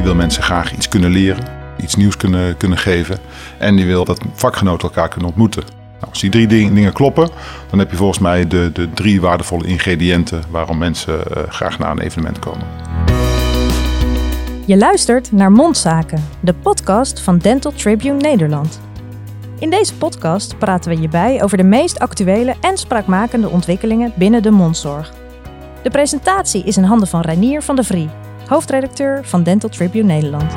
Die wil mensen graag iets kunnen leren, iets nieuws kunnen, kunnen geven. En die wil dat vakgenoten elkaar kunnen ontmoeten. Nou, als die drie dingen kloppen, dan heb je volgens mij de, de drie waardevolle ingrediënten waarom mensen uh, graag naar een evenement komen. Je luistert naar Mondzaken, de podcast van Dental Tribune Nederland. In deze podcast praten we je bij over de meest actuele en spraakmakende ontwikkelingen binnen de mondzorg. De presentatie is in handen van Reinier van der Vrie, hoofdredacteur van Dental Tribune Nederland.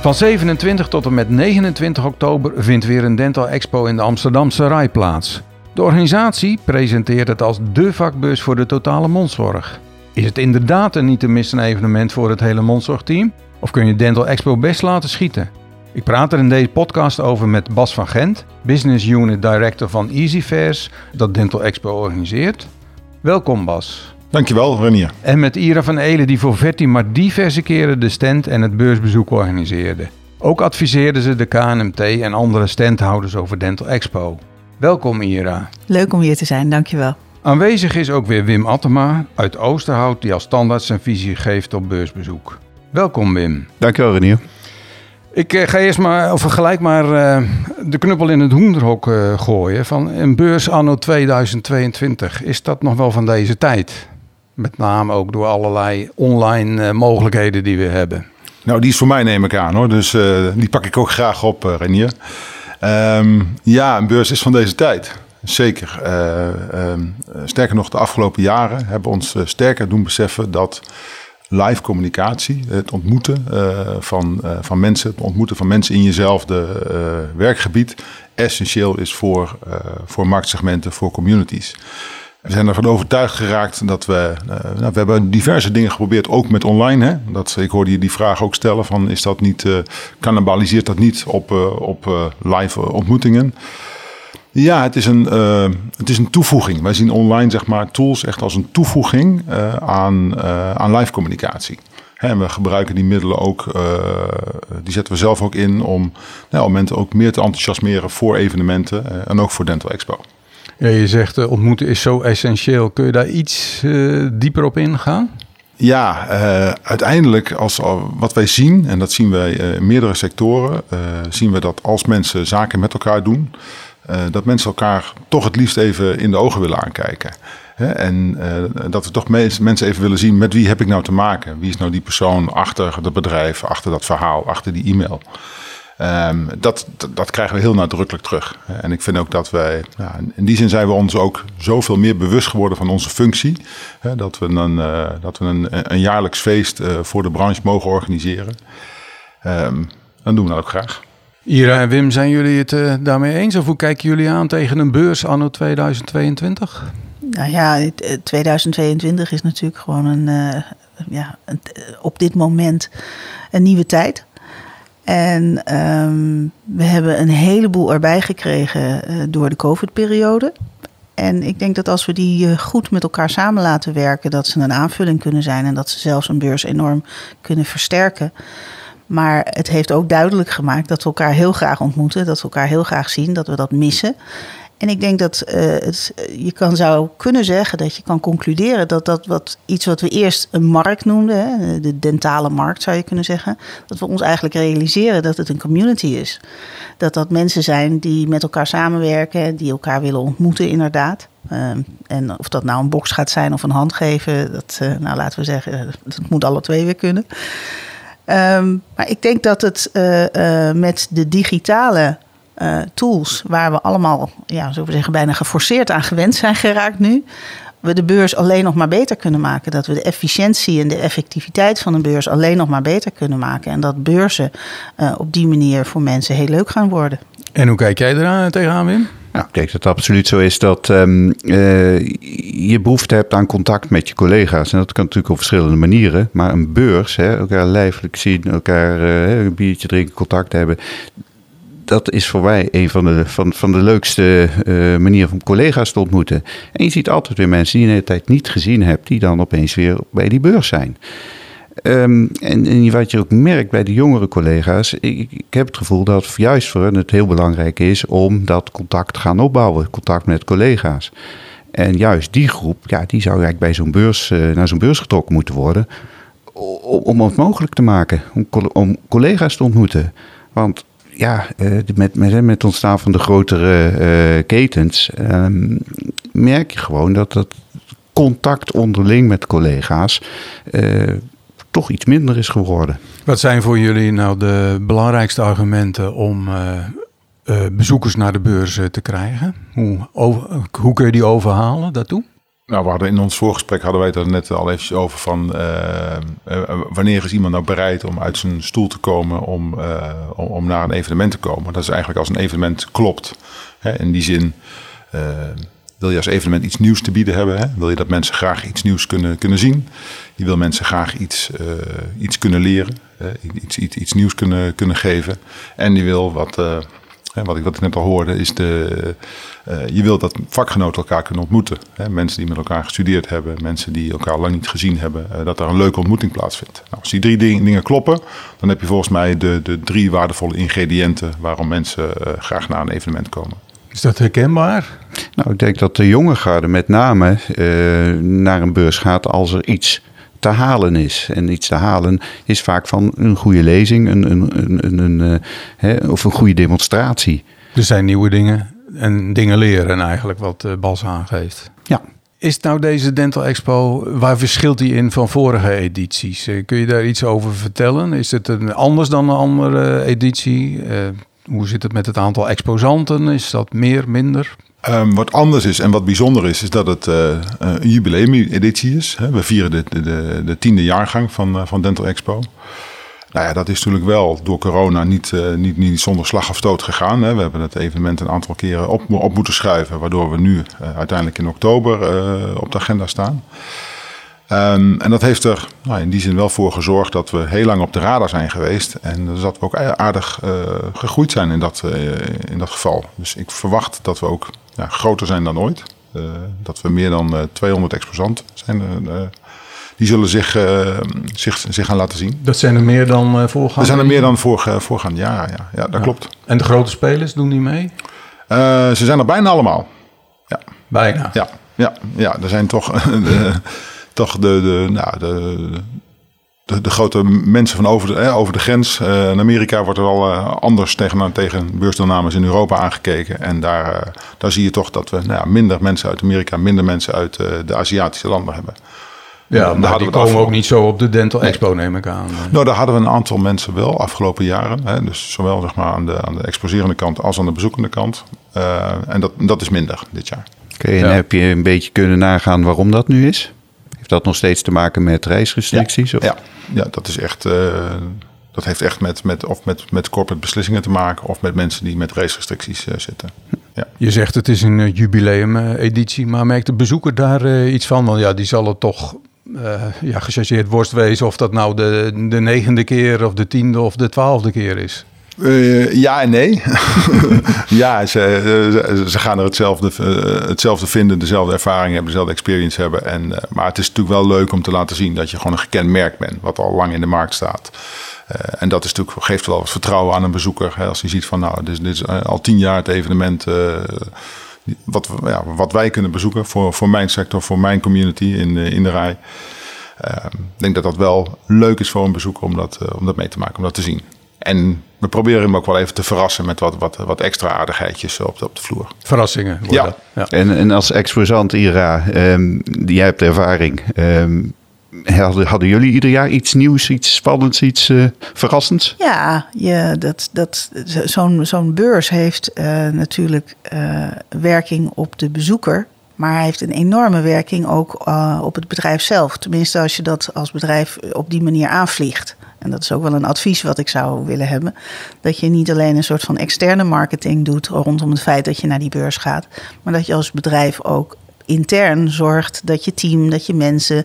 Van 27 tot en met 29 oktober vindt weer een Dental Expo in de Amsterdamse Rai plaats. De organisatie presenteert het als de vakbeurs voor de totale mondzorg. Is het inderdaad een niet te missen evenement voor het hele mondzorgteam? Of kun je Dental Expo best laten schieten? Ik praat er in deze podcast over met Bas van Gent, Business Unit Director van EasyFairs, dat Dental Expo organiseert. Welkom Bas. Dankjewel, Renier. En met Ira van Elen, die voor Vetti maar diverse keren de stand en het beursbezoek organiseerde. Ook adviseerden ze de KNMT en andere standhouders over Dental Expo. Welkom Ira. Leuk om hier te zijn, dankjewel. Aanwezig is ook weer Wim Attema uit Oosterhout, die als standaard zijn visie geeft op beursbezoek. Welkom Wim. Dankjewel Renier. Ik eh, ga eerst maar, of gelijk maar uh, de knuppel in het hoenderhok uh, gooien. Van een beurs anno 2022. Is dat nog wel van deze tijd? Met name ook door allerlei online mogelijkheden die we hebben. Nou, die is voor mij neem ik aan hoor. Dus die pak ik ook graag op, Renier. Um, ja, een beurs is van deze tijd. Zeker. Um, sterker nog, de afgelopen jaren hebben ons sterker doen beseffen dat live communicatie, het ontmoeten van, van mensen, het ontmoeten van mensen in jezelfde werkgebied, essentieel is voor, voor marktsegmenten, voor communities. We zijn ervan overtuigd geraakt dat we. nou, we hebben diverse dingen geprobeerd, ook met online. Hè? Dat, ik hoorde je die vraag ook stellen: van, is dat niet, cannibaliseert dat niet op, op live ontmoetingen? Ja, het is een, het is een toevoeging. Wij zien online zeg maar, tools echt als een toevoeging aan, aan live communicatie. Hè, en we gebruiken die middelen ook, die zetten we zelf ook in om nou, ook meer te enthousiasmeren voor evenementen en ook voor Dental Expo. Ja, je zegt ontmoeten is zo essentieel. Kun je daar iets dieper op ingaan? Ja, uh, uiteindelijk, als, wat wij zien, en dat zien wij in meerdere sectoren, zien we dat als mensen zaken met elkaar doen, dat mensen elkaar toch het liefst even in de ogen willen aankijken. Hè? En dat we toch mensen even willen zien met wie heb ik nou te maken? Wie is nou die persoon achter het bedrijf, achter dat verhaal, achter die e-mail? Um, dat, dat, krijgen we heel nadrukkelijk terug. En ik vind ook dat wij, ja, in die zin zijn we ons ook zoveel meer bewust geworden van onze functie. Hè, dat we een, uh, dat we een, een jaarlijks feest uh, voor de branche mogen organiseren. Um, dan doen we dat ook graag. Ira en Wim, zijn jullie het uh, daarmee eens? Of hoe kijken jullie aan tegen een beurs anno 2022? Nou ja, 2022 is natuurlijk gewoon een, uh, ja, een, op dit moment een nieuwe tijd. En um, we hebben een heleboel erbij gekregen uh, door de COVID-periode. En ik denk dat als we die goed met elkaar samen laten werken, dat ze een aanvulling kunnen zijn en dat ze zelfs een beurs enorm kunnen versterken. Maar het heeft ook duidelijk gemaakt dat we elkaar heel graag ontmoeten, dat we elkaar heel graag zien, dat we dat missen. En ik denk dat uh, het, je kan, zou kunnen zeggen dat je kan concluderen dat dat wat, iets wat we eerst een markt noemden, hè, de dentale markt zou je kunnen zeggen, dat we ons eigenlijk realiseren dat het een community is. Dat dat mensen zijn die met elkaar samenwerken, die elkaar willen ontmoeten inderdaad. Uh, en of dat nou een box gaat zijn of een hand geven, dat, nou laten we zeggen, dat moet alle twee weer kunnen. Um, maar ik denk dat het met de digitale uh, tools, waar we allemaal, ja, zo we zeggen, bijna geforceerd aan gewend zijn geraakt nu, we de beurs alleen nog maar beter kunnen maken. Dat we de efficiëntie en de effectiviteit van een beurs alleen nog maar beter kunnen maken. En dat beurzen op die manier voor mensen heel leuk gaan worden. En hoe kijk jij eraan tegenaan, Wim? Nou, ik denk dat het absoluut zo is dat um, uh, je behoefte hebt aan contact met je collega's. En dat kan natuurlijk op verschillende manieren. Maar een beurs, hè, elkaar lijfelijk zien, elkaar uh, een biertje drinken, contact hebben. Dat is voor mij een van de, van, van de leukste uh, manieren om collega's te ontmoeten. En je ziet altijd weer mensen die je de tijd niet gezien hebt, die dan opeens weer bij die beurs zijn. Um, en, en, wat je ook merkt bij de jongere collega's, ik, ik, heb het gevoel dat juist voor hen het heel belangrijk is om dat contact te gaan opbouwen, contact met collega's. En juist die groep, ja, die zou eigenlijk bij zo'n beurs, uh, naar zo'n beurs getrokken moeten worden om het mogelijk te maken, om, om collega's te ontmoeten. Want ja, met, met, met het ontstaan van de grotere ketens ehm, merk je gewoon dat dat contact onderling met collega's toch iets minder is geworden. Wat zijn voor jullie nou de belangrijkste argumenten om bezoekers naar de beurs te krijgen? Hoe, hoe kun je die overhalen daartoe? Nou, we hadden in ons voorgesprek hadden wij het er net al even over van uh, wanneer is iemand nou bereid om uit zijn stoel te komen om, om, naar een evenement te komen. Dat is eigenlijk als een evenement klopt. Hè, in die zin wil je als evenement iets nieuws te bieden hebben. Hè? Wil je dat mensen graag iets nieuws kunnen, kunnen zien. Je wil mensen graag iets, iets kunnen leren. iets, iets, iets nieuws kunnen, kunnen geven. En die wil wat wat ik, wat ik net al hoorde, is de, uh, je wilt dat vakgenoten elkaar kunnen ontmoeten. Hè? Mensen die met elkaar gestudeerd hebben, mensen die elkaar lang niet gezien hebben, uh, dat er een leuke ontmoeting plaatsvindt. Nou, als die drie dingen kloppen, dan heb je volgens mij de, de drie waardevolle ingrediënten waarom mensen uh, graag naar een evenement komen. Is dat herkenbaar? Nou, ik denk dat de jonge garde met name naar een beurs gaat als er iets te halen is. En iets te halen is vaak van een goede lezing een, een, een, een, eh, hè, of een goede demonstratie. Er zijn nieuwe dingen en dingen leren eigenlijk, wat uh, Bas aangeeft. Ja. Is nou deze Dental Expo, waar verschilt die in van vorige edities? Eh, kun je daar iets over vertellen? Is het een, anders dan een andere editie? hoe zit het met het aantal exposanten? Is dat meer, minder? Um, wat anders is en wat bijzonder is, is dat het uh, een jubileumeditie is. We vieren de, de, de, tiende jaargang van, uh, van Dental Expo. Nou ja, dat is natuurlijk wel door corona niet, niet, niet zonder slag of stoot gegaan. Hè. We hebben het evenement een aantal keren op, op moeten schuiven, waardoor we nu uiteindelijk in oktober op de agenda staan. Um, en dat heeft er nou, in die zin wel voor gezorgd dat we heel lang op de radar zijn geweest. En dus dat we ook aardig gegroeid zijn in dat, in dat geval. Dus ik verwacht dat we ook ja, groter zijn dan ooit. Uh, dat we meer dan 200 exposanten zijn. die zullen zich, zich, zich gaan laten zien. Dat zijn er meer dan voorgaande? Er zijn er meer dan voor, voorgaande jaren, ja. ja dat ja. klopt. En de grote spelers doen die mee? ze zijn er bijna allemaal. Ja. Bijna? Ja, ja, ja er zijn toch toch de, de, nou, de, de, de, grote mensen van over de, over de grens. Uh, in Amerika wordt er al uh, anders tegen, tegen beursdeelnames in Europa aangekeken. En daar, uh, daar zie je toch dat we nou ja, minder mensen uit Amerika, minder mensen uit de Aziatische landen hebben. Ja, maar die komen ook niet zo op de Dental Expo, neem ik aan. Nou, daar hadden we een aantal mensen wel afgelopen jaren. Hè, dus zowel zeg maar, aan, de, aan de exposerende kant als aan de bezoekende kant. en dat, dat is minder dit jaar. Oké, okay, en ja. heb je een beetje kunnen nagaan waarom dat nu is? Dat nog steeds te maken met reisrestricties? Ja, of? ja. ja dat is echt. Uh, dat heeft echt met, met, of met, met corporate beslissingen te maken of met mensen die met reisrestricties uh, zitten. Ja. Je zegt het is een uh, jubileum-editie, maar merkt de bezoeker daar iets van? Want ja, die zal het toch ja, gechargeerd worst wezen of dat nou de, de negende keer of de tiende of de twaalfde keer is. Uh, ja en nee. ja, ze, ze, gaan er hetzelfde, uh, hetzelfde vinden, dezelfde ervaring hebben, dezelfde experience hebben. En, maar het is natuurlijk wel leuk om te laten zien dat je gewoon een gekend merk bent, wat al lang in de markt staat. en dat is natuurlijk, geeft wel wat vertrouwen aan een bezoeker. Hè, als hij ziet van, nou, dit, is al tien jaar het evenement wat, ja, wat wij kunnen bezoeken voor, voor mijn sector, voor mijn community in, in de rij. ik denk dat dat wel leuk is voor een bezoeker om dat, om dat mee te maken, om dat te zien. En we proberen hem ook wel even te verrassen met wat, wat, wat extra aardigheidjes op de, op de vloer. Verrassingen. Ja. ja. En, en als exposant Ira, um, jij hebt ervaring. Um, hadden, hadden, jullie ieder jaar iets nieuws, iets spannends, iets uh, verrassends? Ja, ja dat, dat, zo'n zo'n beurs heeft uh, natuurlijk uh, werking op de bezoeker. Maar hij heeft een enorme werking ook uh, op het bedrijf zelf. Tenminste, als je dat als bedrijf op die manier aanvliegt. En dat is ook wel een advies wat ik zou willen hebben. Dat je niet alleen een soort van externe marketing doet rondom het feit dat je naar die beurs gaat. Maar dat je als bedrijf ook intern zorgt dat je team, dat je mensen,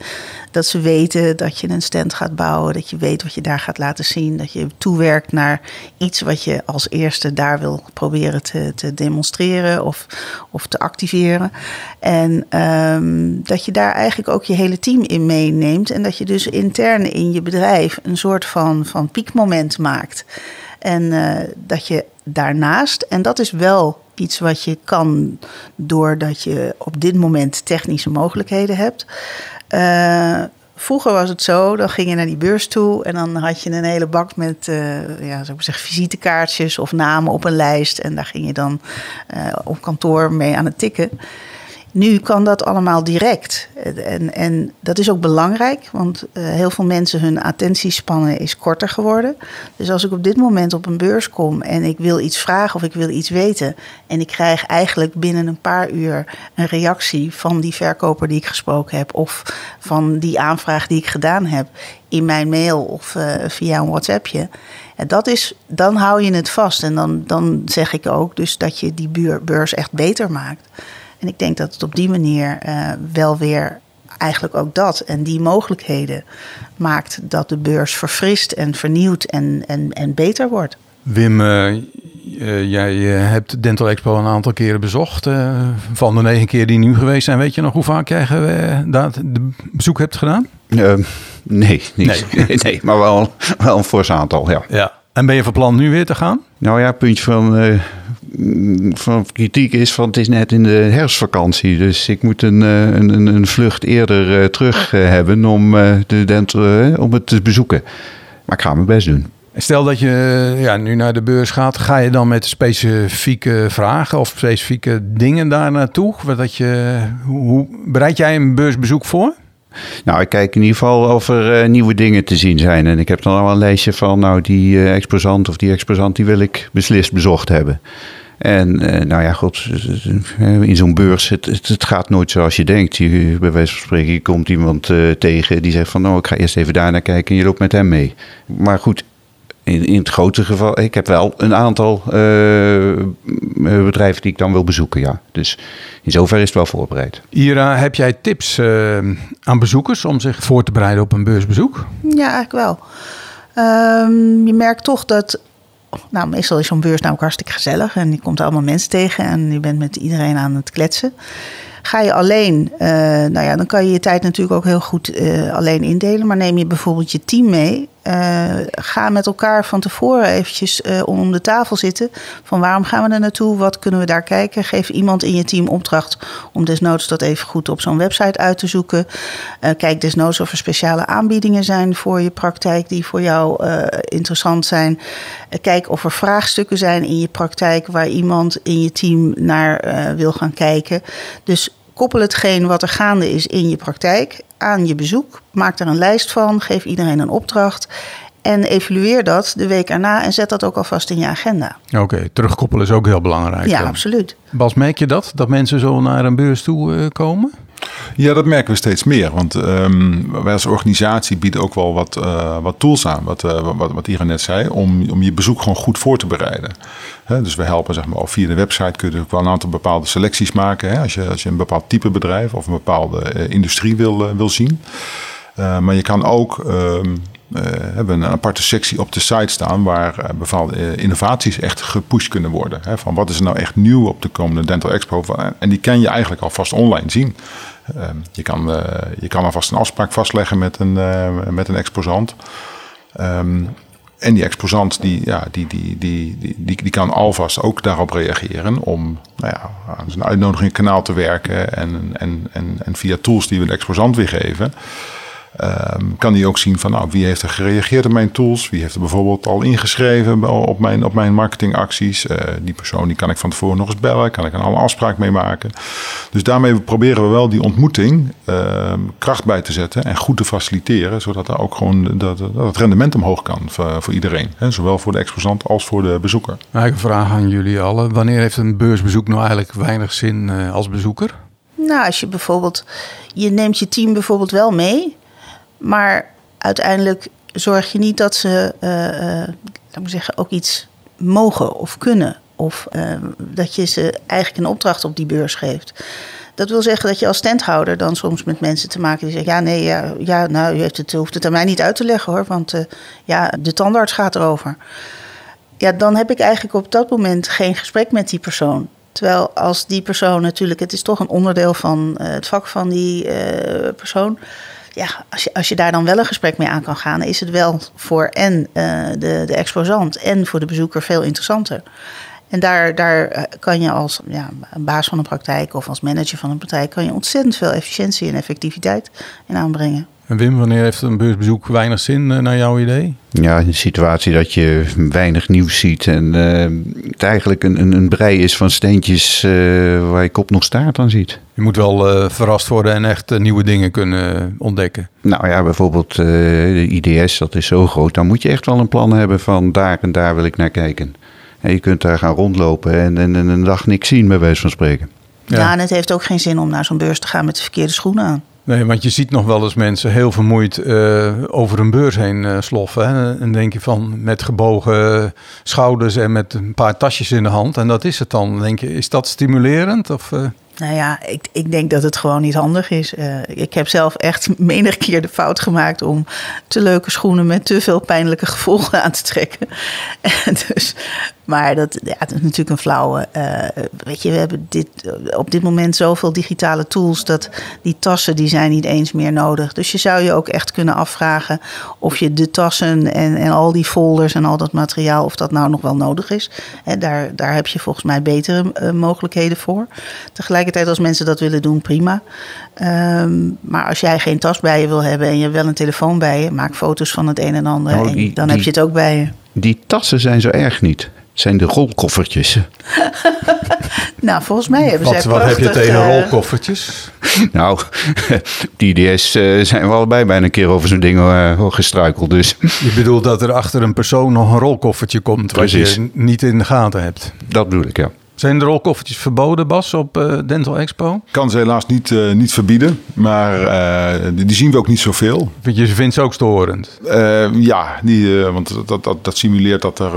dat ze weten dat je een stand gaat bouwen, dat je weet wat je daar gaat laten zien, dat je toewerkt naar iets wat je als eerste daar wil proberen te, te demonstreren of, of te activeren. En um, dat je daar eigenlijk ook je hele team in meeneemt en dat je dus intern in je bedrijf een soort van, van piekmoment maakt. En uh, dat je daarnaast, en dat is wel iets wat je kan doordat je op dit moment technische mogelijkheden hebt. Uh, vroeger was het zo, dan ging je naar die beurs toe en dan had je een hele bak met uh, ja, ik zeggen, visitekaartjes of namen op een lijst. En daar ging je dan uh, op kantoor mee aan het tikken. Nu kan dat allemaal direct. En, en dat is ook belangrijk, want uh, heel veel mensen hun attentiespannen is korter geworden. Dus als ik op dit moment op een beurs kom en ik wil iets vragen of ik wil iets weten. en ik krijg eigenlijk binnen een paar uur een reactie van die verkoper die ik gesproken heb. of van die aanvraag die ik gedaan heb in mijn mail of uh, via een WhatsAppje. En dat is, dan hou je het vast. En dan, dan zeg ik ook dus dat je die beurs echt beter maakt. En ik denk dat het op die manier uh, wel weer eigenlijk ook dat en die mogelijkheden maakt dat de beurs verfrist en vernieuwd en, en, en beter wordt. Wim, uh, jij hebt Dental Expo een aantal keren bezocht. van de negen keer die nu geweest zijn, weet je nog hoe vaak jij dat de bezoek hebt gedaan? nee, niet. Nee. nee, maar wel, wel een fors aantal, ja. ja. En ben je van plan nu weer te gaan? Nou ja, puntje van van kritiek is van het is net in de herfstvakantie. Dus ik moet een, eh, een, een vlucht eerder uh, terug hebben om, de dental, om het te bezoeken. Maar ik ga mijn best doen. Stel dat je ja, nu naar de beurs gaat, ga je dan met specifieke vragen of specifieke dingen daar naartoe? Dat je, hoe bereid jij een beursbezoek voor? Nou, ik kijk in ieder geval of er nieuwe dingen te zien zijn. En ik heb dan al een lijstje van, nou, die uh, exposant of die exposant, die wil ik beslist bezocht hebben. En uh, nou ja, god, in zo'n beurs, het, het, gaat nooit zoals je denkt. Je, bij wijze van spreken, je komt iemand tegen die zegt van... nou, ik ga eerst even daar naar kijken en je loopt met hem mee. Maar goed, in, in het grote geval, ik heb wel een aantal uh, bedrijven die ik dan wil bezoeken, ja. Dus in zoverre is het wel voorbereid. Ira, heb jij tips aan bezoekers om zich voor te bereiden op een beursbezoek? Ja, eigenlijk wel. Um, je merkt toch dat nou, meestal is zo'n beurs namelijk hartstikke gezellig. En je komt allemaal mensen tegen en je bent met iedereen aan het kletsen. Ga je alleen, uh, nou ja, dan kan je je tijd natuurlijk ook heel goed uh, alleen indelen. Maar neem je bijvoorbeeld je team mee. Uh, ga met elkaar van tevoren eventjes om de tafel zitten. Van waarom gaan we er naartoe? Wat kunnen we daar kijken? Geef iemand in je team opdracht om desnoods dat even goed op zo'n website uit te zoeken. kijk desnoods of er speciale aanbiedingen zijn voor je praktijk die voor jou interessant zijn. kijk of er vraagstukken zijn in je praktijk waar iemand in je team naar wil gaan kijken. Dus Koppel hetgeen wat er gaande is in je praktijk aan je bezoek. Maak er een lijst van, geef iedereen een opdracht. En evalueer dat de week erna en zet dat ook alvast in je agenda. Oké, terugkoppelen is ook heel belangrijk. Ja, absoluut. Bas, merk je dat? Dat mensen zo naar een beurs toe uh, komen? Ja, dat merken we steeds meer. Want um, wij als organisatie bieden ook wel wat, uh, wat tools aan, wat, uh, wat, wat Ira net zei, om, om je bezoek gewoon goed voor te bereiden. Dus we helpen zeg maar, via de website kun je ook wel een aantal bepaalde selecties maken. Als, je, als je een bepaald type bedrijf of een bepaalde uh, industrie wil, wil zien. maar je kan ook uh, hebben een aparte sectie op de site staan waar bepaalde innovaties echt gepusht kunnen worden. Hè, van wat is er nou echt nieuw op de komende Dental Expo? En die kan je eigenlijk alvast online zien. Uh, je, kan, je kan alvast een afspraak vastleggen met een, met een exposant. Um, en die exposant die, ja, die, die, die, die, die, die kan alvast ook daarop reageren om nou ja, aan zijn uitnodigingskanaal te werken en, en, en, en via tools die we de exposant weer geven. Um, kan hij ook zien van nou, wie heeft er gereageerd op mijn tools? Wie heeft er bijvoorbeeld al ingeschreven op mijn, op mijn marketingacties? Uh, die persoon die kan ik van tevoren nog eens bellen. Kan ik een alle afspraak mee maken. Dus daarmee proberen we wel die ontmoeting uh, kracht bij te zetten en goed te faciliteren. Zodat er ook gewoon dat, dat het rendement omhoog kan voor, voor iedereen. Hè? Zowel voor de exposant als voor de bezoeker. Nou, ik een vraag aan jullie allen. Wanneer heeft een beursbezoek nou eigenlijk weinig zin uh, als bezoeker? Nou, als je bijvoorbeeld, je neemt je team bijvoorbeeld wel mee. Maar uiteindelijk zorg je niet dat ze, uh, zeggen, ook iets mogen of kunnen. Of uh, dat je ze eigenlijk een opdracht op die beurs geeft. Dat wil zeggen dat je als standhouder dan soms met mensen te maken die zeggen: Ja, nee, ja, ja nou, u heeft het, hoeft het aan mij niet uit te leggen hoor, want ja, de tandarts gaat erover. Ja, dan heb ik eigenlijk op dat moment geen gesprek met die persoon. Terwijl als die persoon natuurlijk, het is toch een onderdeel van het vak van die persoon ja, als je, als je daar dan wel een gesprek mee aan kan gaan, is het wel voor en uh, de, de exposant en voor de bezoeker veel interessanter. En daar, daar eh, kan je als ja, baas van een praktijk of als manager van een praktijk kan je ontzettend veel efficiëntie en effectiviteit in aanbrengen. En Wim, wanneer heeft een beursbezoek weinig zin uh, naar jouw idee? Ja, een situatie dat je weinig nieuws ziet en uh, het eigenlijk een, een, een, brei is van steentjes uh, waar je kop nog staart aan ziet. Je moet wel verrast worden en echt nieuwe dingen kunnen ontdekken. Nou ja, bijvoorbeeld de IDS, dat is zo groot. Dan moet je echt wel een plan hebben van daar en daar wil ik naar kijken. En je kunt daar gaan rondlopen en, en, en een dag niks zien, bij wijze van spreken. Ja. ja, en het heeft ook geen zin om naar zo'n beurs te gaan met de verkeerde schoenen aan. Nee, want je ziet nog wel eens mensen heel vermoeid uh, over een beurs heen uh, sloffen. Hè? En denk je van met gebogen schouders en met een paar tasjes in de hand. En dat is het dan. Denk je, is dat stimulerend? Of, uh... Nou ja, ik, ik denk dat het gewoon niet handig is. Ik heb zelf echt menig keer de fout gemaakt om te leuke schoenen met te veel pijnlijke gevolgen aan te trekken. dus maar dat, ja, dat is natuurlijk een flauwe. Uh, weet je, we hebben dit, op dit moment zoveel digitale tools dat die tassen die zijn niet eens meer nodig. Dus je zou je ook echt kunnen afvragen of je de tassen en, en al die folders en al dat materiaal, of dat nou nog wel nodig is. He, daar, daar heb je volgens mij betere uh, mogelijkheden voor. Tegelijkertijd als mensen dat willen doen, prima. Um, maar als jij geen tas bij je wil hebben en je hebt wel een telefoon bij je, maak foto's van het een en ander. Nou, die, en dan heb je het ook bij je. Die tassen zijn zo erg niet zijn de rolkoffertjes. nou, volgens mij hebben wat, zij Wat heb je tegen uh... rolkoffertjes? nou, die IDS uh, zijn we allebei bijna een keer over zo'n ding uh, gestruikeld. Dus. Je bedoelt dat er achter een persoon nog een rolkoffertje komt... Precies. wat je niet in de gaten hebt? Dat bedoel ik, ja. Zijn de rolkoffertjes verboden, Bas, op uh, Dental Expo? Kan ze helaas niet, uh, niet verbieden, maar uh, die, die, zien we ook niet zoveel. Vind je, vindt ze ook storend? ja, die, want dat, dat, dat simuleert dat er,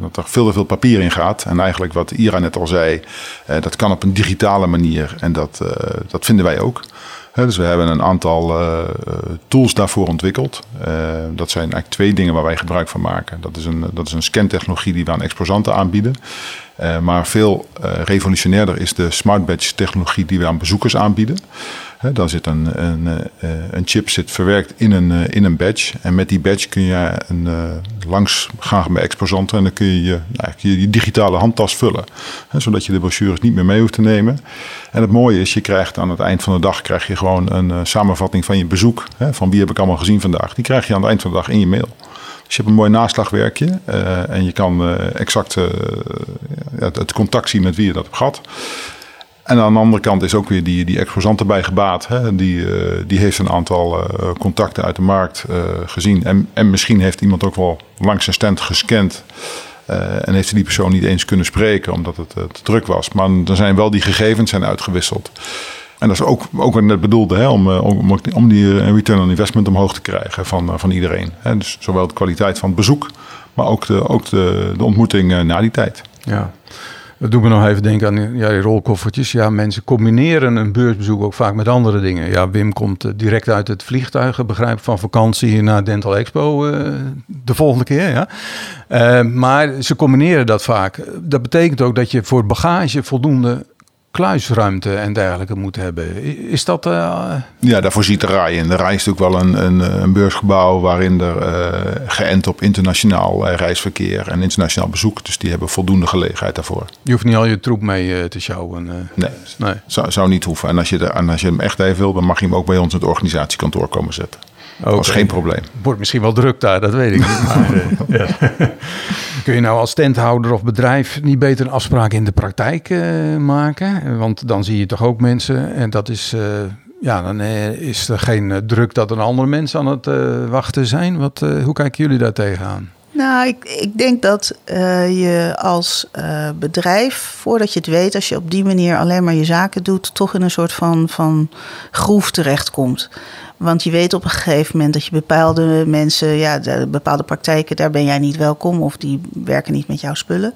dat er veel te veel papier in gaat. En eigenlijk wat Ira net al zei, dat kan op een digitale manier. En dat, dat vinden wij ook. Dus we hebben een aantal tools daarvoor ontwikkeld. dat zijn eigenlijk twee dingen waar wij gebruik van maken. Dat is een, dat is een scantechnologie die we aan exposanten aanbieden. Maar veel revolutionairder is de smart badge technologie die we aan bezoekers aanbieden. Dan zit een, een, uh, een, chip zit verwerkt in een, in een badge. En met die badge kun je een, langs gaan bij exposanten. En dan kun je je, nou, je, digitale handtas vullen. Zodat je de brochures niet meer mee hoeft te nemen. En het mooie is, je krijgt aan het eind van de dag krijg je gewoon een samenvatting van je bezoek. Van wie heb ik allemaal gezien vandaag. Die krijg je aan het eind van de dag in je mail. Dus je hebt een mooi naslagwerkje en je kan exact het, het, contact zien met wie je dat hebt gehad. En aan de andere kant is ook weer die, die exposant erbij gebaat. Hè? Die, die heeft een aantal contacten uit de markt gezien. En, en misschien heeft iemand ook wel langs zijn stand gescand. en heeft die persoon niet eens kunnen spreken omdat het te druk was. Maar dan zijn wel die gegevens zijn uitgewisseld. En dat is ook, ook wat ik net bedoelde, hè, om, eh, om, om die eh, return on investment omhoog te krijgen van, eh, van iedereen. Hè. Dus zowel de kwaliteit van het bezoek, maar ook de, ook de, de ontmoeting na die tijd. Ja. Dat doet me nog even denken aan ja, die rolkoffertjes. Ja, mensen combineren een beursbezoek ook vaak met andere dingen. Ja, Wim komt direct uit het vliegtuig, begrijp van vakantie naar Dental Expo uh, de volgende keer. Ja. Maar ze combineren dat vaak. Dat betekent ook dat je voor bagage voldoende kluisruimte en dergelijke moet hebben. Is dat... Uh... Ja, daarvoor ziet de RAI. En de RAI is natuurlijk wel een, een, een beursgebouw waarin er uh, geënt op internationaal uh, reisverkeer en internationaal bezoek. Dus die hebben voldoende gelegenheid daarvoor. Je hoeft niet al je troep mee te sjouwen. nee, nee. Zou, zou niet hoeven. En als, je de, en als je hem echt even wil, dan mag je hem ook bij ons in het organisatiekantoor komen zetten. Okay. Dat is geen probleem. Wordt misschien wel druk daar, dat weet ik niet. Maar, ja. Kun je nou als tenthouder of bedrijf niet beter een afspraak in de praktijk uh, maken? Want dan zie je toch ook mensen en dat is... Uh, ja, dan is er geen druk dat een andere mensen aan het uh, wachten zijn. Wat, hoe kijken jullie daar tegenaan? Nou, ik, ik denk dat je als bedrijf, voordat je het weet, als je op die manier alleen maar je zaken doet, toch in een soort van, van groef terechtkomt. Want je weet op een gegeven moment dat je bepaalde mensen, ja, bepaalde praktijken, daar ben jij niet welkom of die werken niet met jouw spullen.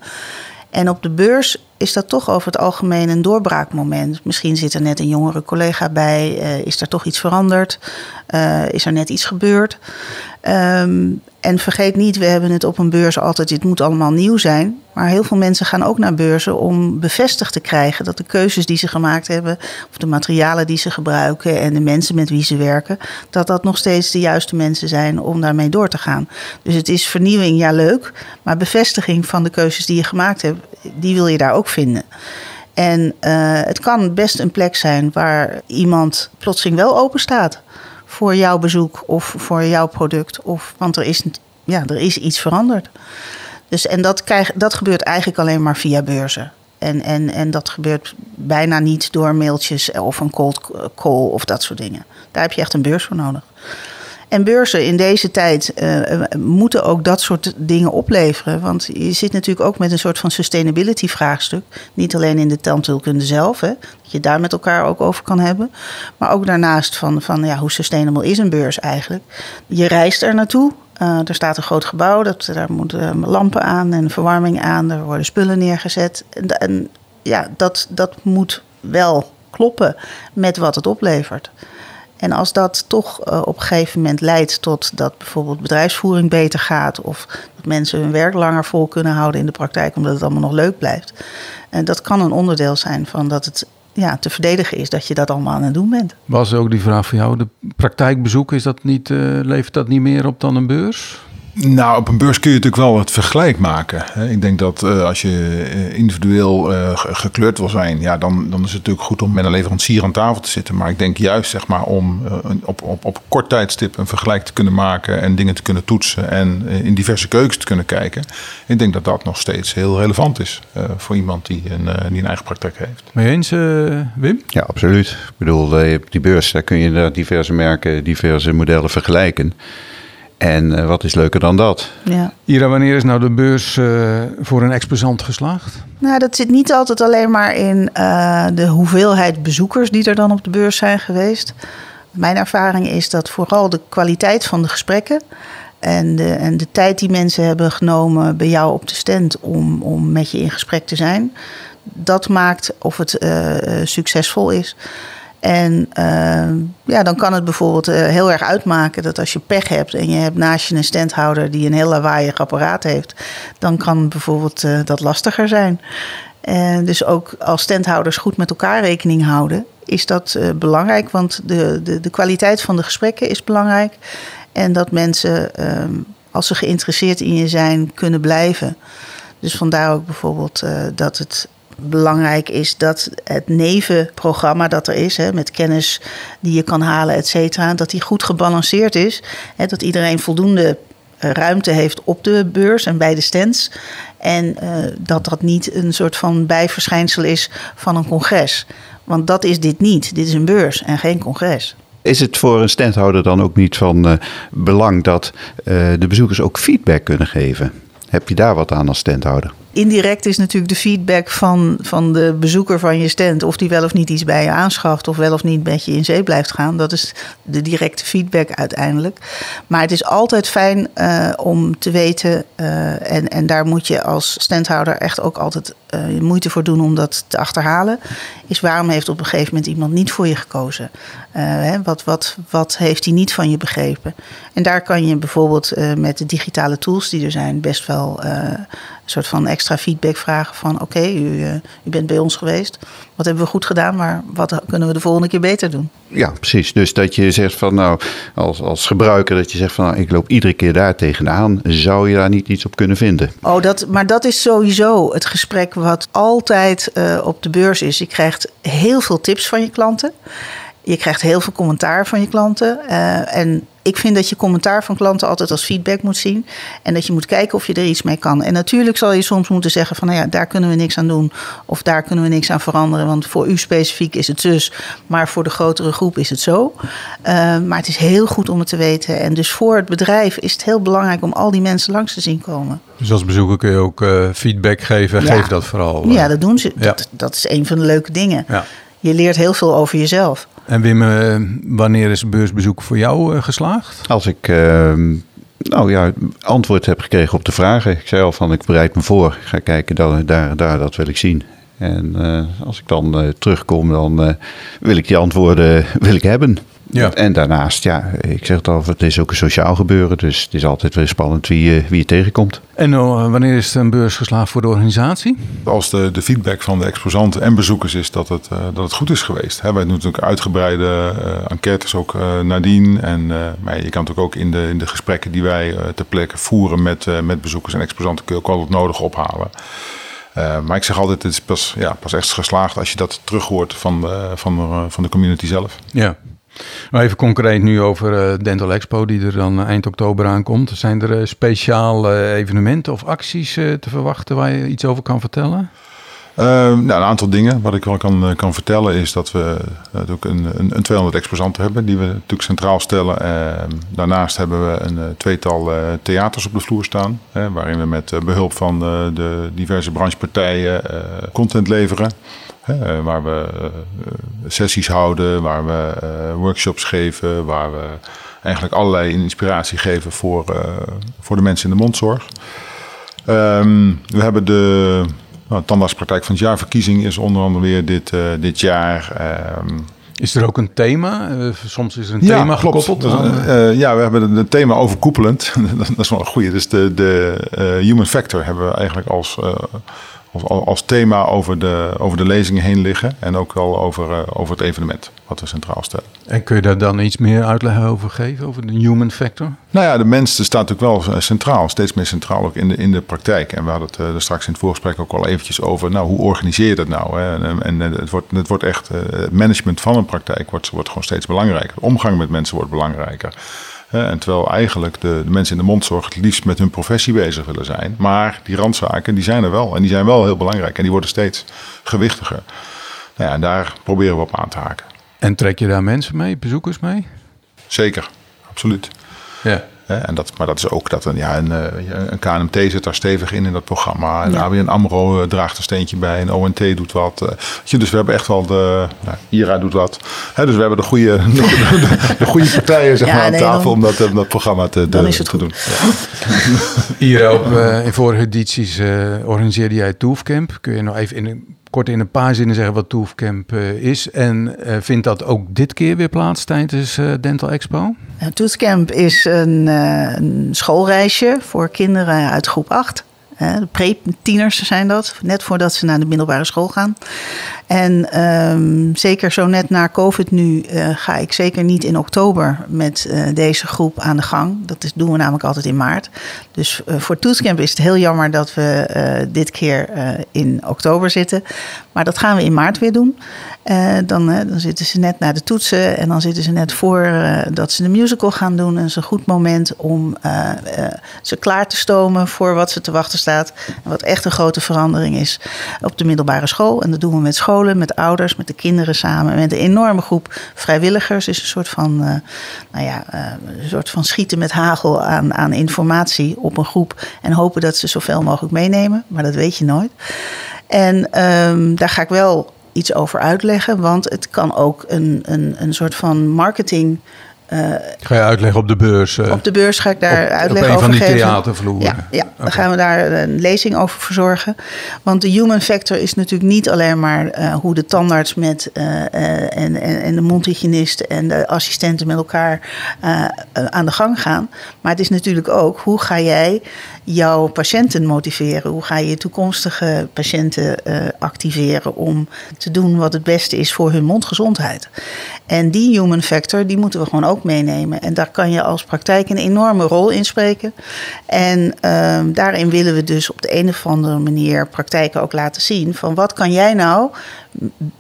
En op de beurs is dat toch over het algemeen een doorbraakmoment. Misschien zit er net een jongere collega bij, uh, is er toch iets veranderd, uh, is er net iets gebeurd. Um, en vergeet niet, we hebben het op een beurs altijd, dit moet allemaal nieuw zijn. Maar heel veel mensen gaan ook naar beurzen om bevestigd te krijgen dat de keuzes die ze gemaakt hebben, of de materialen die ze gebruiken en de mensen met wie ze werken, dat dat nog steeds de juiste mensen zijn om daarmee door te gaan. Dus het is vernieuwing, ja leuk, maar bevestiging van de keuzes die je gemaakt hebt, die wil je daar ook vinden. En uh, het kan best een plek zijn waar iemand plotseling wel open staat voor jouw bezoek of voor jouw product. Of, want er is, ja, er is iets veranderd. Dus, en dat, krijg, dat gebeurt eigenlijk alleen maar via beurzen. En, en, en dat gebeurt bijna niet door mailtjes of een cold call of dat soort dingen. Daar heb je echt een beurs voor nodig. En beurzen in deze tijd uh, moeten ook dat soort dingen opleveren. Want je zit natuurlijk ook met een soort van sustainability vraagstuk. Niet alleen in de tandheelkunde zelf, hè, dat je daar met elkaar ook over kan hebben. Maar ook daarnaast van, van ja, hoe sustainable is een beurs eigenlijk. Je reist er naartoe. Uh, er staat een groot gebouw, dat, daar moeten lampen aan en verwarming aan. Er worden spullen neergezet. En, en ja, dat, dat moet wel kloppen met wat het oplevert. En als dat toch uh, op een gegeven moment leidt tot dat bijvoorbeeld bedrijfsvoering beter gaat of dat mensen hun werk langer vol kunnen houden in de praktijk omdat het allemaal nog leuk blijft. En dat kan een onderdeel zijn van dat het ja, te verdedigen is dat je dat allemaal aan het doen bent. Was ook die vraag van jou, de praktijkbezoek, is dat niet, uh, levert dat niet meer op dan een beurs? Nou, op een beurs kun je natuurlijk wel het vergelijk maken. Ik denk dat uh, als je eh, individueel uh, gekleurd wil zijn, ja, dan, dan is het natuurlijk goed om met een leverancier aan tafel te zitten. Maar ik denk juist zeg maar, om uh, op, op, op kort tijdstip een vergelijk te kunnen maken en dingen te kunnen toetsen en in diverse keukens te kunnen kijken. Ik denk dat dat nog steeds heel relevant is voor iemand die een, die een eigen praktijk heeft. Mee eens, Wim? Ja, absoluut. Ik bedoel, op die beurs daar kun je diverse merken, diverse modellen vergelijken. En uh, wat is leuker dan dat? Ja. Ira, wanneer is nou de beurs uh, voor een exposant geslaagd? Nou, dat zit niet altijd alleen maar in uh, de hoeveelheid bezoekers die er dan op de beurs zijn geweest. Mijn ervaring is dat vooral de kwaliteit van de gesprekken en de, en de tijd die mensen hebben genomen bij jou op de stand om, om met je in gesprek te zijn, dat maakt of het succesvol is. En uh, ja, dan kan het bijvoorbeeld uh, heel erg uitmaken dat als je pech hebt en je hebt naast je een standhouder die een heel lawaaiig apparaat heeft, dan kan bijvoorbeeld uh, dat lastiger zijn. En dus ook als standhouders goed met elkaar rekening houden, is dat belangrijk, want de, de, de kwaliteit van de gesprekken is belangrijk. En dat mensen, ehm, als ze geïnteresseerd in je zijn, kunnen blijven. Dus vandaar ook bijvoorbeeld dat het belangrijk is dat het nevenprogramma dat er is, hè, met kennis die je kan halen, et cetera, dat die goed gebalanceerd is. Hè, dat iedereen voldoende eh, ruimte heeft op de beurs en bij de stands. En uh, dat dat niet een soort van bijverschijnsel is van een congres. Want dat is dit niet. Dit is een beurs en geen congres. Is het voor een standhouder dan ook niet van uh, belang dat de bezoekers ook feedback kunnen geven? Heb je daar wat aan als standhouder? Indirect is natuurlijk de feedback van, van de bezoeker van je stand. Of die wel of niet iets bij je aanschaft. Of wel of niet met je in zee blijft gaan. Dat is de directe feedback uiteindelijk. Maar het is altijd fijn uh, om te weten. Uh, en, en daar moet je als standhouder echt ook altijd uh, moeite voor doen om dat te achterhalen. Is waarom heeft op een gegeven moment iemand niet voor je gekozen? Hè, wat, wat, wat heeft hij niet van je begrepen? En daar kan je bijvoorbeeld met de digitale tools die er zijn best wel soort van extra feedback vragen van oké, okay, u, uh, u bent bij ons geweest. Wat hebben we goed gedaan, maar wat kunnen we de volgende keer beter doen? Ja, precies. Dus dat je zegt van nou, als, als gebruiker, dat je zegt van nou, ik loop iedere keer daar tegenaan. Zou je daar niet iets op kunnen vinden? Oh, dat, maar dat is sowieso het gesprek wat altijd uh, op de beurs is. Je krijgt heel veel tips van je klanten. Je krijgt heel veel commentaar van je klanten. Uh, en ik vind dat je commentaar van klanten altijd als feedback moet zien. En dat je moet kijken of je er iets mee kan. En natuurlijk zal je soms moeten zeggen van nou ja, daar kunnen we niks aan doen. Of daar kunnen we niks aan veranderen. Want voor u specifiek is het zus. Maar voor de grotere groep is het zo. Uh, maar het is heel goed om het te weten. En dus voor het bedrijf is het heel belangrijk om al die mensen langs te zien komen. Dus als bezoeker kun je ook uh, feedback geven. Ja. Geef dat vooral. Ja, dat doen ze. Ja. Dat, dat is een van de leuke dingen. Ja. Je leert heel veel over jezelf. En Wim, uh, wanneer is beursbezoek voor jou uh, geslaagd? Als ik uh, nou ja, antwoord heb gekregen op de vragen. Ik zei al van ik bereid me voor. Ik ga kijken, daar, daar, daar dat wil ik zien. En als ik dan terugkom, dan wil ik die antwoorden wil ik hebben. Ja. En daarnaast, ja, ik zeg het al, het is ook een sociaal gebeuren. Dus het is altijd weer spannend wie, je, wie je tegenkomt. En uh, wanneer is een beurs geslaagd voor de organisatie? Als de, de feedback van de exposanten en bezoekers is dat het, uh, dat het goed is geweest. Hè, wij doen natuurlijk uitgebreide uh, enquêtes ook nadien. En maar je kan natuurlijk ook in de, in de gesprekken die wij ter plekke voeren met, met bezoekers en exposanten kun je ook al het nodige ophalen. Uh, maar ik zeg altijd, het is pas, ja, pas echt geslaagd als je dat terug hoort van, uh, van, uh, van de community zelf. Ja. Nou, even concreet nu over uh, Dental Expo, die er dan eind oktober aankomt. Zijn er uh, speciale evenementen of acties te verwachten waar je iets over kan vertellen? Nou, een aantal dingen. Wat ik wel kan, eh, kan vertellen is dat we natuurlijk een, een, een 200 exposanten hebben die we natuurlijk centraal stellen. Daarnaast hebben we een eh, tweetal theaters op de vloer staan. Waarin we met behulp van de diverse branchepartijen content leveren. Hè, waar we sessies houden, waar we workshops geven, waar we eigenlijk allerlei inspiratie geven voor, voor de mensen in de mondzorg. Ehm, we hebben de nou, tandartspraktijk van het jaarverkiezing is onder andere weer dit, dit jaar. Uh, is er ook een thema? Soms is er een ja, thema klopt. gekoppeld. Uh, ja, we hebben het thema overkoepelend. dat is wel een goede. Dus de, de human factor hebben we eigenlijk als als, als thema over de, over de lezingen heen liggen. En ook wel over, uh, over het evenement wat we centraal stellen. En kun je daar dan iets meer uitleg over geven, over de human factor? Nou ja, de mens staat natuurlijk wel centraal, steeds meer centraal ook in de, in de praktijk. En we hadden het er straks in het voorgesprek ook al eventjes over, nou, hoe organiseer je dat nou? Hè? En, en, het, wordt, het wordt echt, het management van een praktijk wordt, wordt gewoon steeds belangrijker. De omgang met mensen wordt belangrijker. En terwijl eigenlijk de, de, mensen in de mondzorg het liefst met hun professie bezig willen zijn. Maar die randzaken, die zijn er wel. En die zijn wel heel belangrijk. En die worden steeds gewichtiger. Nou ja, en daar proberen we op aan te haken. En trek je daar mensen mee, bezoekers mee? Zeker, absoluut. Ja. En dat, maar dat is ook dat een, ja, een, eh, een KNMT zit daar stevig in in dat programma. En ja. ABN AMRO eh, draagt een steentje bij. En ONT doet wat. Eh. Dus we hebben echt wel de... Nou, IRA doet wat. dus we hebben de goede, de, goede partijen zeg maar, aan tafel om dat, dat programma te, dan is het te doen. Ja. Hier op, in vorige edities organiseerde jij Toefcamp. Kun je nog even in kort in een paar zinnen zeggen wat Toefcamp uh, is. En uh, vindt dat ook dit keer weer plaats tijdens uh, Dental Expo? Toefcamp is een, een, schoolreisje voor kinderen uit groep 8. De pre-tieners zijn dat, net voordat ze naar de middelbare school gaan. En um, zeker zo net na COVID nu uh, ga ik zeker niet in oktober met uh, deze groep aan de gang. Dat doen we namelijk altijd in maart. Dus uh, voor Toetscamp is het heel jammer dat we dit keer in oktober zitten. Maar dat gaan we in maart weer doen. dan, dan zitten ze net naar de toetsen en dan zitten ze net voor dat ze de musical gaan doen. En het is een goed moment om ze klaar te stomen voor wat ze te wachten staat. En wat echt een grote verandering is op de middelbare school. En dat doen we met school met ouders, met de kinderen samen, met een enorme groep vrijwilligers. is een soort van, uh, nou ja, uh, een soort van schieten met hagel aan, aan informatie op een groep en hopen dat ze zoveel mogelijk meenemen, maar dat weet je nooit. En um, daar ga ik wel iets over uitleggen, want het kan ook een, een, een soort van marketing uh, ga je uitleggen op de beurs? Uh, op de beurs ga ik daar op, uitleggen over geven. Op een van die theatervloeren? Ja, ja okay. dan gaan we daar een lezing over verzorgen. Want de human factor is natuurlijk niet alleen maar uh, hoe de tandarts met en, en, en, de mondhygiënist en de assistenten met elkaar aan de gang gaan. Maar het is natuurlijk ook hoe ga jij jouw patiënten motiveren? Hoe ga je toekomstige patiënten activeren om te doen wat het beste is voor hun mondgezondheid? En die human factor, die moeten we gewoon ook meenemen. En daar kan je als praktijk een enorme rol in spreken. En um, daarin willen we dus op de een of andere manier praktijken ook laten zien van wat kan jij nou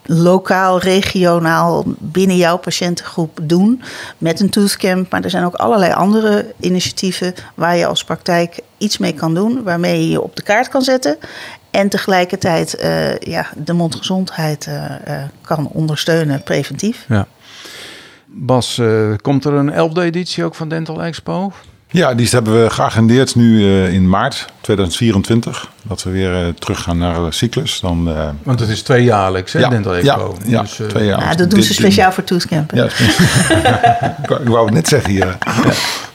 lokaal, regionaal binnen jouw patiëntengroep doen met een toothcamp. Maar er zijn ook allerlei andere initiatieven waar je als praktijk iets mee kan doen, waarmee je je op de kaart kan zetten. En tegelijkertijd uh, ja, de mondgezondheid uh, uh, kan ondersteunen preventief. Ja. Bas, komt er een 11e editie ook van Dental Expo? Ja, die hebben we geagendeerd nu uh, in maart 2024. Dat we weer uh, terug gaan naar de cyclus. Dan, uh, Want het is tweejaarlijks, hè, ja, Dental Expo? Ja, dus, ja twee jaar. Ja, dat doen ze speciaal voor Toescamp. Ja, ik wou het net zeggen hier.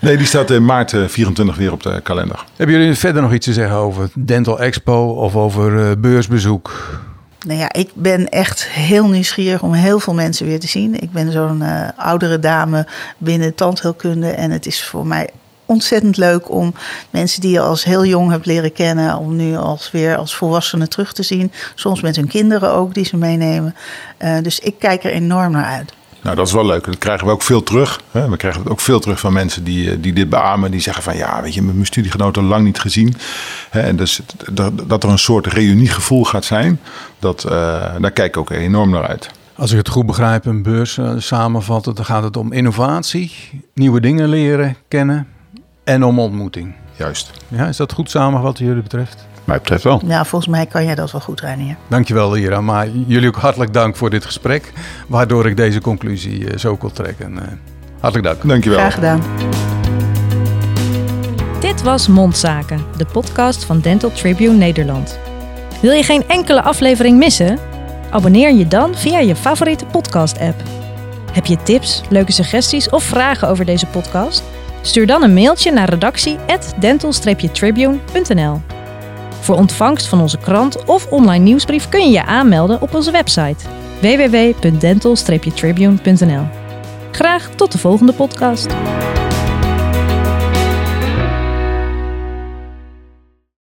Nee, die staat in maart 24 weer op de kalender. Hebben jullie verder nog iets te zeggen over Dental Expo of over beursbezoek? Nou ja, ik ben echt heel nieuwsgierig om heel veel mensen weer te zien. Ik ben zo'n uh, oudere dame binnen tandheelkunde. En het is voor mij ontzettend leuk om mensen die je als heel jong hebt leren kennen, om nu als weer als volwassenen terug te zien. Soms met hun kinderen ook, die ze meenemen. Uh, dus ik kijk er enorm naar uit. Nou, dat is wel leuk. Dat krijgen we ook veel terug. We krijgen het ook veel terug van mensen die, eh, die dit beamen. Die zeggen van ja, weet je, mijn studiegenoten lang niet gezien. En dus dat er een soort reuniegevoel gaat zijn, dat, uh, daar kijk ik ook enorm naar uit. Als ik het goed begrijp, een beurs uh, samenvatten, dan gaat het om innovatie, nieuwe dingen leren, kennen en om ontmoeting. Juist. Ja, is dat goed samengevat wat jullie betreft? Mij betreft wel. Ja, volgens mij kan jij dat wel goed, Reinier. Dankjewel, Ira. Maar jullie ook hartelijk dank voor dit gesprek, waardoor ik deze conclusie uh, zo kon trekken. Uh, hartelijk dank. Dankjewel. Graag gedaan. Dit was Mondzaken, de podcast van Dental Tribune Nederland. Wil je geen enkele aflevering missen? Abonneer je dan via je favoriete podcast-app. Heb je tips, leuke suggesties of vragen over deze podcast? Stuur dan een mailtje naar redactie@dental-tribune.nl. Voor ontvangst van onze krant of online nieuwsbrief kun je je aanmelden op onze website www.dental-tribune.nl. Graag tot de volgende podcast.